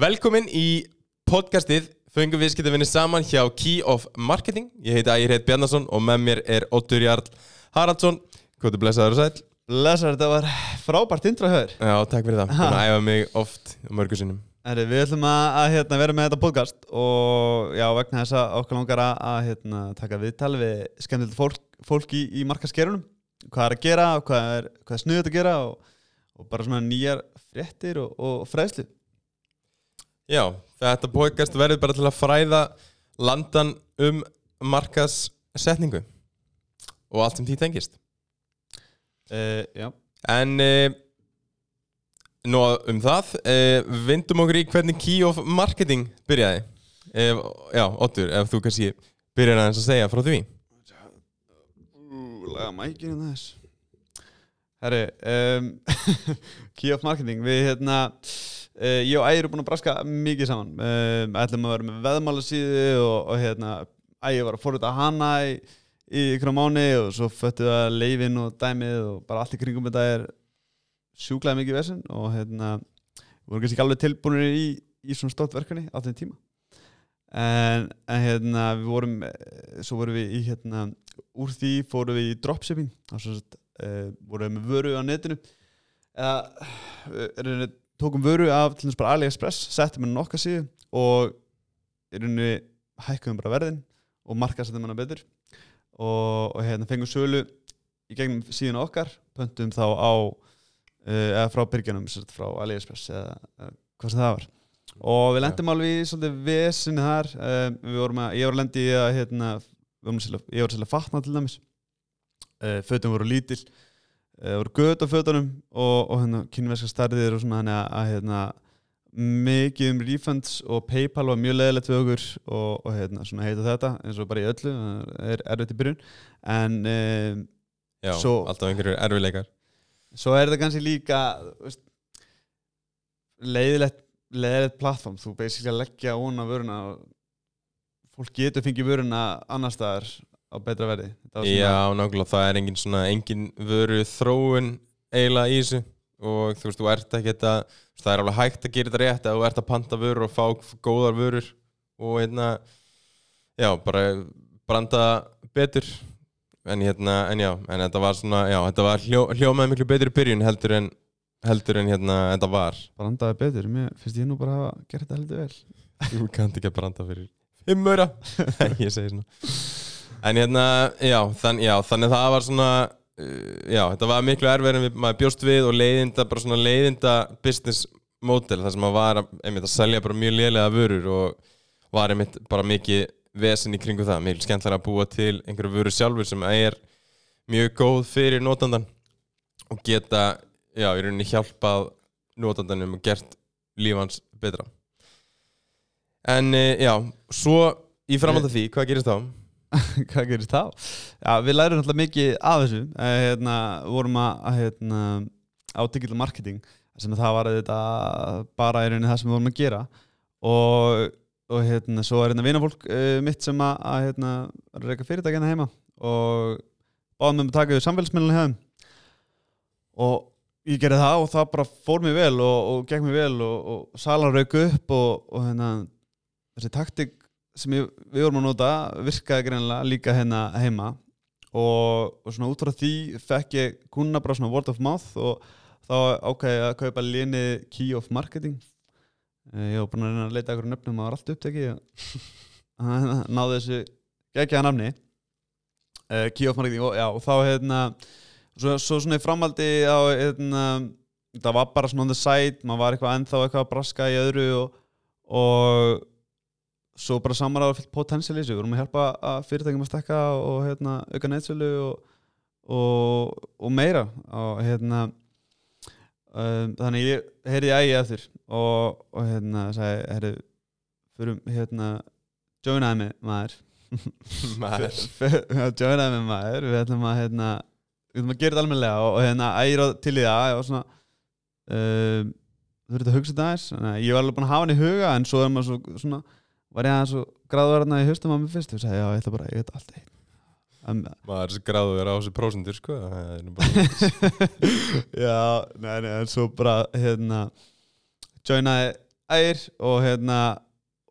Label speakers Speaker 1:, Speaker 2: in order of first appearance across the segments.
Speaker 1: Velkomin í podcastið Föngum viðskiptavinni saman hjá Key of Marketing. Ég heiti Ægir Heit Bjarnason og með mér er Óttur Jarl Haraldsson. Hvað er blessaður og sæl?
Speaker 2: Blessar, þetta var frábært intro hér
Speaker 1: Já, takk fyrir það. Búin að æfa mig oft og mörgu sinnum.
Speaker 2: Herri, Við ætlum að, að hérna, vera með þetta podcast og já, vegna þess að okkur langar að, hérna, taka viðtal við skemmtilegt fólk, fólk í, í markaskerunum hvað er að gera, hvað er, hvað er snuðið að gera og, og bara svona nýjar fréttir og, og fræðslu
Speaker 1: Já, þetta podcast verður bara til að fræða landan um markassetningu og allt sem því tengist.
Speaker 2: Uh, Já.
Speaker 1: En uh, nú um það uh, vindum okkur í hvernig Key of Marketing byrjaði. Ef, Já, Ottur, ef þú kannski byrjar aðeins að segja frá því.
Speaker 2: Laga mækinu þess. Herri, um, Key of Marketing Við hérna uh, Ég og Ægir erum búin að braska mikið saman. Um, Ætlum að vera með veðmála síðu og, og hérna Ægir var að fórita hana í, í ykkur á mánu og svo föttu það leifin og dæmið og bara allt í kringum þetta er sjúklaði mikið vesinn og hérna við vorum kannski ekki alveg tilbúinir í, í svona stótt verkefni á þeim tíma. En, en hérna við vorum eh, svo vorum við í hérna úr því fórum við í dropshipping. Og svo uh, vorum við með vöru á netinu. Eða uh, tókum vöru af til þess bara AliExpress settum henni nokkað síðu og í rauninni hækkuðum bara verðin og markasettum henni betur. Og, og hérna fengum sölu í gegnum síðan okkar pöntum þá á uh, eða frá byrgjunum frá AliExpress eða, eða hvað sem það var. Og við lendum alveg í svolítið vesinni þar um, við vorum að, ég var að lendi í að hérna, við vorum að ég var að fatna til dæmis. Uh, fötum voru lítil uh, voru göt á fötunum og, og hérna kynverska starðir og svona þannig að, hérna mikið um refunds og Paypal var mjög leðilegt við okkur og, og hérna svona heita þetta eins og bara í öllu það er erfitt í byrjun. En um,
Speaker 1: Já,
Speaker 2: Svo-
Speaker 1: alltaf einhverjur erfileikar
Speaker 2: svo er þetta kannski líka veist, leiðilegt leiðilegt plattform, þú basically leggja óna vöruna og fólk getur fengið vöruna annar staðar á betra verði. Þetta
Speaker 1: Já, nákvæmlega, það er engin svona engin vöru þróun eiginlega í þessu. Og þú veist, þú ert ekki að það er alveg hægt að gera þetta rétt að þú ert að panta vörur og fá góðar vörur og hérna já, bara branda betur. En hérna, en já, en þetta var svona já, þetta var hljó, hljómaði miklu betur í byrjun heldur en heldur en hérna þetta var.
Speaker 2: Brandaði betur, mér finnst ég nú bara að hafa gert þetta heldur vel.
Speaker 1: Þú kannt ekki að branda fyrir Nei, ég segi svona En hérna, já, þann, já þannig að það var svona uh, Já, þetta var miklu erfið en við, maður bjóst við og leiðinda, bara svona leiðinda business model þar sem maður var einmitt, að selja bara mjög lélega vörur og var einmitt bara mikið vesen í kringu það mikið skemmtilega að búa til einhverju vöru sjálfur sem er mjög góð fyrir notandan og geta, já, í rauninni hjálpað notandanum og gert lífans betra En uh, já, svo í framhald af því, hvað gerist þá?
Speaker 2: hvað gerist þá? Já, við lærum náttúrulega mikið af þessu. Eh, hérna, við vorum að, hérna, á digital marketing sem það var þetta bara í rauninni það sem við vorum að gera. Og, og hérna, svo er hérna vinafólk uh, mitt sem að, hérna, reyka fyrirtækina heima. Og báðum við að taka við samfélagsmiðlunni hefðum og ég gerði það og það bara fór mér vel og, og gekk mér vel og, og salan rauk upp og hérna, þessi taktik sem ég, við vorum að nota virkaði greinilega líka hérna heima. Og, og svona út frá því fekk ég kuna bara svona word of mouth og þá ákveði að kaupa léni Key of Marketing. Eh, ég var búin að reyna að leita eitthvað nöfnum og það var allt upptekið og náði þessu geggjaða namni uh, Key of Marketing og, já, og þá hérna svo, svo svona í framhaldi á hérna, það var bara svona on the side maður var eitthvað ennþá eitthvað að braska í öðru og, og svo bara samar á fullt potensial í þessu. Við vorum að hjálpa að fyrirtækjum að stekka og hérna, auka neitsölu og, og, og meira. Og hérna um, þannig ég heyrði ægi eftir og, og hérna sagði, heyrðu fyrir hérna joinaði mig maður.
Speaker 1: Maður.
Speaker 2: Joinaði mig maður. Við ætlum að hérna við ætlum að gera þetta almennilega og, hérna ægir til í það og svona um, þú verður að hugsa þetta aðeins. Að ég var alveg búin að hafa hann í huga en svo er maður svo, svona var ég aðeins svo gráður hérna í haustum á mig fyrst? Og sagði já ég ætla bara, ég ætla alltaf um,
Speaker 1: Maður er þessi gráður á þessi prósendur sko er
Speaker 2: já, nei, nei, en svo bara hérna joinaði ægir og hérna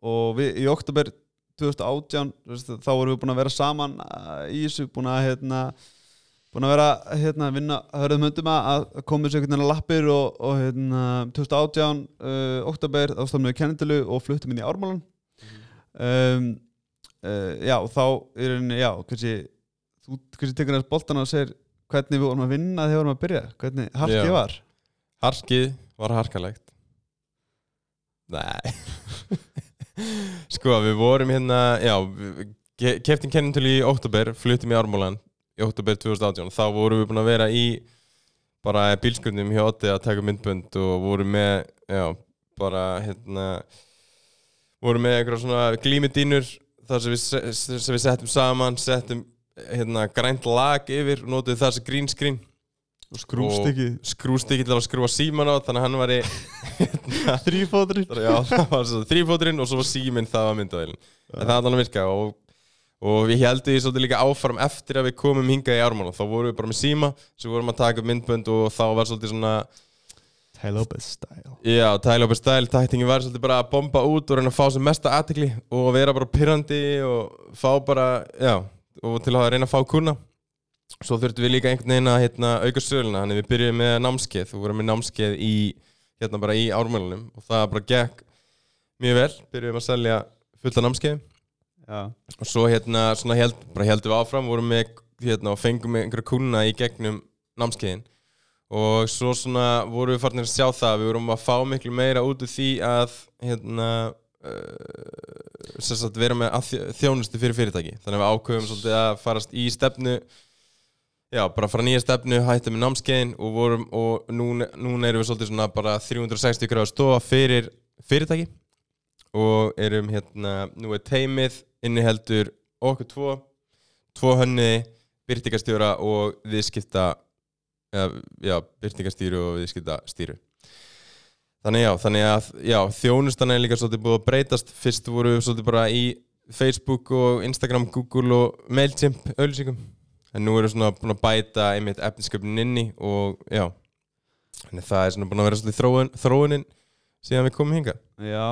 Speaker 2: og við í oktober 2018 þú veist, þá vorum við búin að vera saman í þessu búin að hérna búin að vera hérna að vinna hörðum höndum að að koma þessu einhvern veginn að lappir og, og hérna 2018 uh, oktober þá stofnum við kennintölu og fluttum inn í Ármálan um, uh, já og þá er henni já kannski þú kannski tekur þess boltan og segir hvernig við vorum að vinna þegar við vorum að byrja? Hvernig harkið var?
Speaker 1: Harkið var harkalegt. Nei. Sko við vorum hérna Já, keftin kennintölu í oktober Fluttum í Ármólan í oktober 2018 Þá vorum við búin að vera í Bara bílskundum hjá Otti að taka myndbönd Og vorum með Já, bara hérna Vorum með einhverja svona glímidínur þar sem við, se- sem við settum saman settum hérna grænt lag yfir og notuðum það sem green screen.
Speaker 2: Og skrúfstykki.
Speaker 1: Skrústikki til að skrúa síman á þannig að hann var í
Speaker 2: þrýfótri
Speaker 1: já, það var svo þrýfóturinn og svo var síminn það var myndaðilin en það var þannig að virka og, og við heldum því svolítið líka áfram eftir að við komum hingað í ármála þá vorum við bara með síma svo vorum að taka upp myndbönd og þá var svolítið svona
Speaker 2: Ty Lopez style.
Speaker 1: Já, Tyler Opus Style, tæktingin var svolítið bara að bomba út og reyna að fá sem mesta aðtikli og vera bara pyrrandi og fá bara, já og til að reyna að fá kuna svo þurftum við líka einhvern veginn að hérna, auka söluna. Þannig við byrjuðum með námskeið. Og vorum með námskeið í, hérna bara í ármjölunum og það bara gekk mjög vel. Byrjuðum að selja fulla námskeið.
Speaker 2: Já.
Speaker 1: Og svo hérna svona held, bara heldum við áfram vorum með hérna og fengum einhverja kuna í gegnum námskeiðin og svo svona vorum við farin að sjá það við vorum að fá miklu meira út úr því að hérna uh, sem sagt vera með að þjó- þjónustu fyrir fyrirtæki. Þannig að við ákveðum svolítið að farast í stefnu já, bara fara nýja stefnu hætta með námskeiðin og vorum og núna, núna erum við svolítið svona bara 360 gráður stofa fyrir fyrirtæki. Og erum hérna, nú er teimið inniheldur okkur tvo tvo hönni, byrtingastjóra og viðskipta eða, byrtingastýru og viðskiptastýru. Þannig já, þannig að já, þjónustan er líka svolítið búið að breytast. Fyrst voru við svolítið bara í Facebook og Instagram, Google og Mailchimp auðlýsingum, en nú við svona búin að bæta einmitt efnisköpnin inni og já, þannig það er svona búin að vera svolítið þróun, þróunin síðan við komum hinga
Speaker 2: já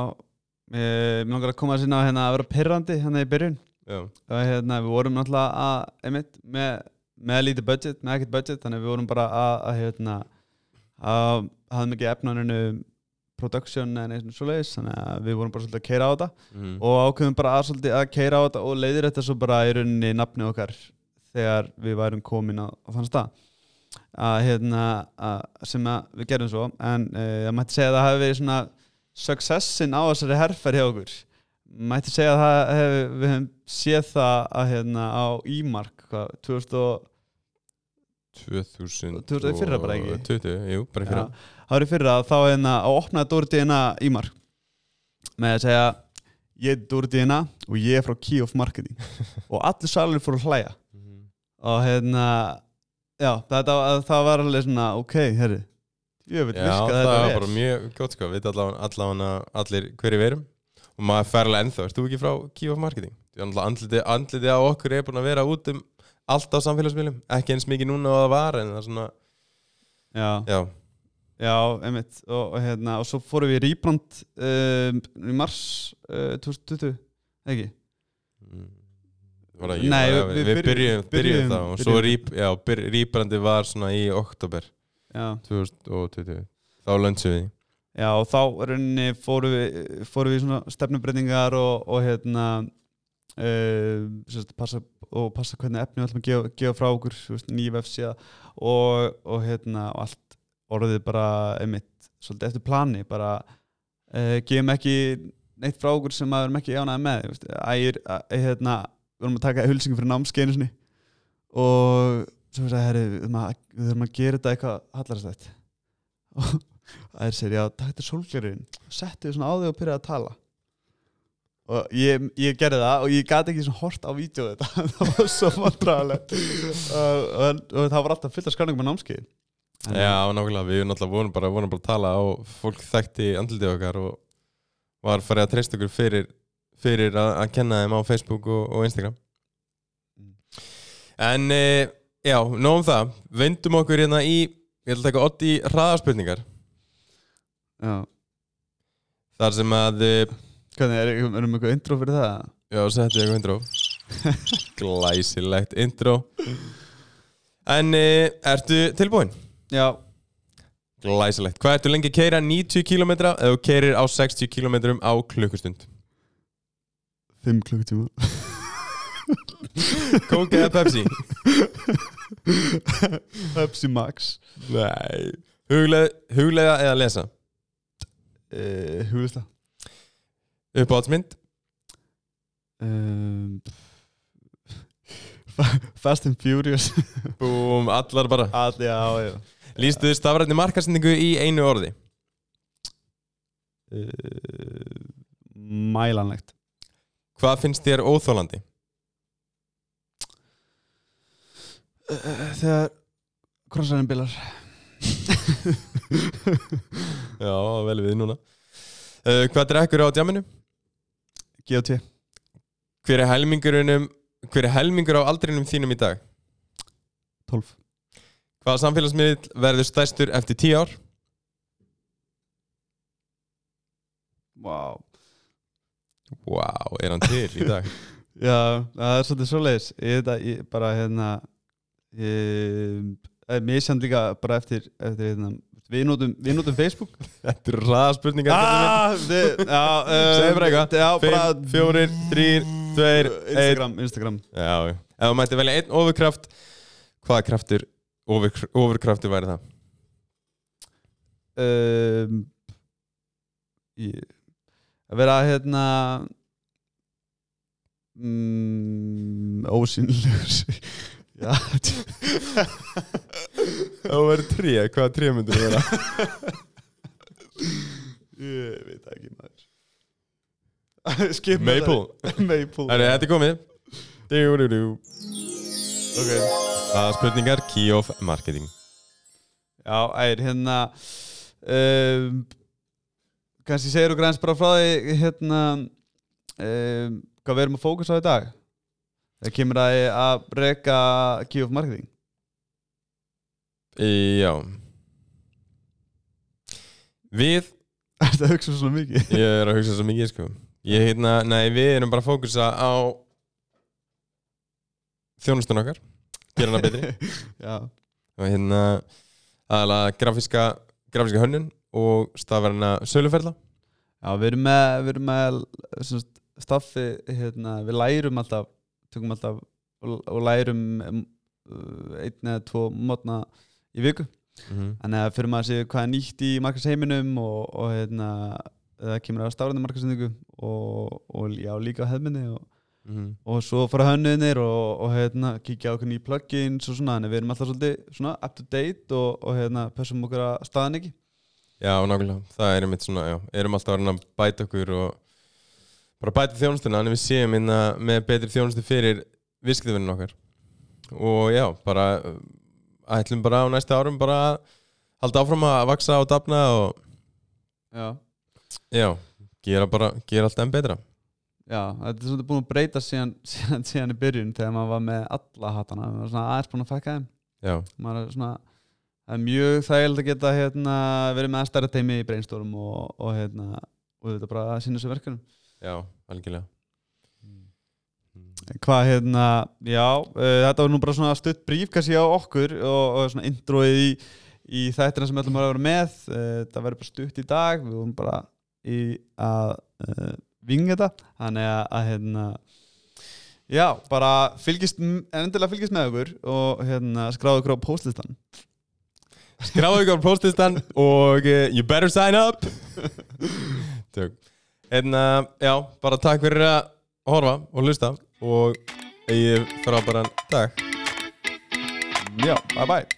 Speaker 2: eh, mér langar að koma að sinna hérna að vera perrandi hérna í byrjun.
Speaker 1: Já,
Speaker 2: og hérna við vorum náttúrulega að einmitt með, með lítið budget, með ekkert budget þannig að við vorum bara að, að hérna að hafðum ekki efnaninu production en eins og svo leiðis þannig að við vorum bara svolítið að keira á þetta.
Speaker 1: Mm.
Speaker 2: og ákveðum bara að, svolítið að keira á þetta og leiðir þetta svo bara í rauninni nafni okkar þegar við værum komin á, á þann stað. Að hérna að, sem að við gerum svo en uh, ég mætti segja að það hefði verið svona successin á þessari herferð hjá okkur. Mætti segja að hef, við hefum séð það að hérna á Ímark hvað, 2000 og
Speaker 1: 2000
Speaker 2: 2000 í fyrra bara ekki?
Speaker 1: 20, jú, bara í fyrra.
Speaker 2: Það var í fyrra þá hérna að opnaði Dóri Dina Ímark með að segja ég er Dóri Dina og ég er frá Key of Marketing. Og allir salur fóru að hlæja.
Speaker 1: Mhm.
Speaker 2: og hérna já, þetta, það var alveg svona ok, herri
Speaker 1: Já, það var bara mjög gott sko, við allavega, allir hverju verum og maður fer alveg ennþá, erst þú ekki frá Key of Marketing? Andliti, andliti á okkur er búin að vera út um allt á samfélagsmiðlum, ekki eins mikið núna og það var en það er svona,
Speaker 2: já,
Speaker 1: já,
Speaker 2: já, einmitt. Og, og hérna, og svo fórum við í Rýbrand um, í mars uh, 2020, ekki?
Speaker 1: Mm. Það, jú,
Speaker 2: Nei, við-
Speaker 1: við,
Speaker 2: við
Speaker 1: byrjum,
Speaker 2: byrjuðum-
Speaker 1: byrjum það og svo rýp, já, byr, rýbrandi var svona í oktober
Speaker 2: Já.
Speaker 1: 2020 þá lönsum við.
Speaker 2: Já, og þá fórum við, fórum við stefnubreitingar og, og hérna uh, passa, og passa hvernig efni við ætlum að gefa, gefa frá okkur nýja vefsíða og, og hérna og allt orðið bara einmitt svolítið eftir plani bara uh, gefum ekki neitt frá okkur sem maður erum ekki ánæði með ægir, æ, hérna, við erum að taka hulsingum fyrir námskeinu og svo við sagði, herri, við þurfum að, að gera þetta eitthvað hallarastætt og ægir segir, já, takk þetta sólglerinn settu þið svona á þig og byrjaði að tala og ég, ég gerði það og ég gæti ekki svona hort á vídeo þetta. Það var svo vandræðalegt. Og, og, og það var alltaf fullt af skanningum með námskeið.
Speaker 1: Já, nákvæmlega, við náttúrulega vorum bara, vorum bara að tala og fólk þekkti andlitið okkar og var farið að treysta okkur fyrir, fyrir að, að kenna þeim á Facebook og, og Instagram.
Speaker 2: Mm.
Speaker 1: En e, já, nóg um það. Vendum okkur hérna í Ég ætla að taka 80 hraðarspurningar
Speaker 2: já,
Speaker 1: þar sem að uh,
Speaker 2: Hvernig, er, erum við eitthvað intro fyrir það?
Speaker 1: Já, settu ég eitthvað intro Glæsilegt intro En uh, ertu tilbúin?
Speaker 2: Já
Speaker 1: Glæsilegt Hvað ertu lengi að keira 90 km eða þú keirir á 60 km á klukkustund?
Speaker 2: 5 klukkutíma
Speaker 1: Coke eða Pepsi?
Speaker 2: Pepsi Max
Speaker 1: Nei Huglega, huglega eða lesa?
Speaker 2: uh, Huglega
Speaker 1: Uppáhaldsmynd?
Speaker 2: um, Fast and Furious
Speaker 1: Búm, allar bara
Speaker 2: All, Já, já
Speaker 1: Lýstu þið stafrætni markasendingu í einu orði?
Speaker 2: uh, Mælanlegt
Speaker 1: Hvað finnst þér óþólandi?
Speaker 2: uh, Þegar Krossarinn bilar
Speaker 1: Já, vel við núna uh, Hvað drekkur á djaminu?
Speaker 2: G.O.T.
Speaker 1: Hver er helmingurinn Hver er helmingur á aldrinum þínum í dag?
Speaker 2: 12
Speaker 1: Hvaða samfélagsmiðl verður stærstur eftir 10 ár?
Speaker 2: Vá
Speaker 1: Vá, er hann til í dag?
Speaker 2: Já, það er svolítið svoleiðis Ég veit að ég bara hérna ég, Mér sjönd líka bara eftir, eftir hérna, við, notum, við notum Facebook.
Speaker 1: Þetta eru ræða spurningar
Speaker 2: Ah, um,
Speaker 1: Segðu bara eitthvað.
Speaker 2: Já, bara
Speaker 1: 5, 4, 3, 2, 1
Speaker 2: Instagram, Instagram.
Speaker 1: Já, Ef þú mætti velja einn ofurkraft Hvaða kraftur, ofur, ofurkraftur væri það?
Speaker 2: um, ég, Að vera hérna mm, Ósynlegur
Speaker 1: Þú væri tré, hvaða tré myndir þú vera?
Speaker 2: ég veit það ekki maður. Skip
Speaker 1: Maple.
Speaker 2: Maple.
Speaker 1: Þetta er komið. Dú, dú
Speaker 2: Ok.
Speaker 1: Hvaða spurningar? Key of Marketing.
Speaker 2: Já, ægir, hérna um, kannski segir okkur eins bara frá því hérna um, hvað við erum að fókusa á í dag það kemur að að reka key of marketing.
Speaker 1: Já. Við
Speaker 2: Er þetta að hugsa svo mikið?
Speaker 1: Ég er að hugsa svo mikið sko. Ég heitna, nei við erum bara að fókusa á Þjónustun okkar Gera hana betri.
Speaker 2: Já,
Speaker 1: Og hérna aðalega grafíska, grafíska hönnun Og stafverðina söluferla.
Speaker 2: Já við erum með, við erum með staffi, hérna, við lærum alltaf tökum alltaf og, lærum um, einn eða tvo mótna í viku.
Speaker 1: Mm -hmm.
Speaker 2: Þannig að fyrir maður að sé hvað er nýtt í markasheiminum og, og hérna, það kemur að stafræðna markasendingu og, og já, líka hefminni og, og svo fara hönnuðinir og, og hérna, kíkja á okkur ný plugins og svona, þannig að við erum alltaf svolítið svona up to date og, og hérna, passum okkur að staðan ekki.
Speaker 1: Já, nákvæmlega, það er einmitt svona, já, erum alltaf að bæta okkur og bara bæta þjónustuna, þannig við séum inna með betri þjónustu fyrir viðskiptavinnun okkar. Og já, bara uh, ætlum bara á næsta árum bara að halda áfram að vaksa og dafna og
Speaker 2: Já,
Speaker 1: já, gera bara, gera allt enn betra.
Speaker 2: Já þetta er svolítið búin að breyta síðan, síðan, síðan í byrjun þegar maður var með alla hattana, maður var svona aðeins búin að fækka þeim. Er svona það er mjög þægild að geta hérna, verið með stærra teimi í brainstorm og, og hérna, og þetta bara að sinna þessu verkefnum
Speaker 1: já, algjörlega.
Speaker 2: Hvað hérna, já, uh, þetta var nú bara svona stutt bríf kannski á okkur og, og svona introið í, í þættina sem við ætlum að vera með. Uh, þetta verður bara stutt í dag. Við vorum bara í að uh, vinga þetta. Þannig að, að hérna já, bara fylgist endilega fylgist með okkur og hérna skráðu okkur á postlistan
Speaker 1: Skráðu ykkur á próstistan og you better sign up. Tök Hérna, já, bara takk fyrir að horfa og hlusta og eigi frábæran dag.
Speaker 2: Já, bye bye